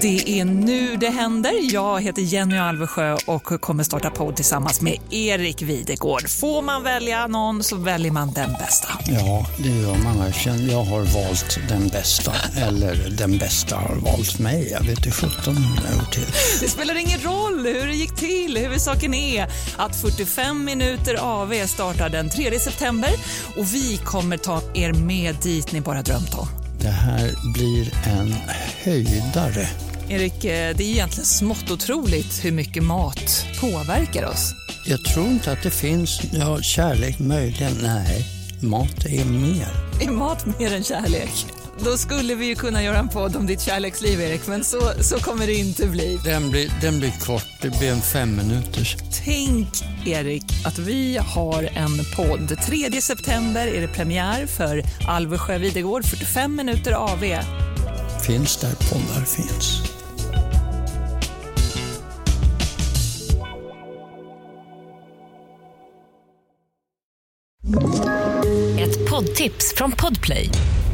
Det är nu det händer. Jag heter Jenny Alvesjö och kommer starta podd tillsammans med Erik Videgård. Får man välja någon så väljer man den bästa. Ja, det gör man verkligen. Jag har valt den bästa, eller den bästa har valt mig. Jag vet inte sjutton hur det har till. Det spelar ingen roll hur det gick till. Huvudsaken är att 45 minuter AV startar den 3 september och vi kommer ta er med dit ni bara drömt om. Det här blir en höjdare. Erik, eh, det är egentligen smått otroligt hur mycket mat påverkar oss. Jag tror inte att det finns, ja, kärlek möjligen, nej. Mat är mer. Är mat mer än kärlek? Då skulle vi ju kunna göra en podd om ditt kärleksliv, Erik, men så, så kommer det inte bli. Den blir, den blir kort, det blir en fem minuters. Tänk, Erik, att vi har en podd. 3 september är det premiär för Alvesjö Videgård, 45 minuter AV. Finns där poddar finns. Ett poddtips från Podplay.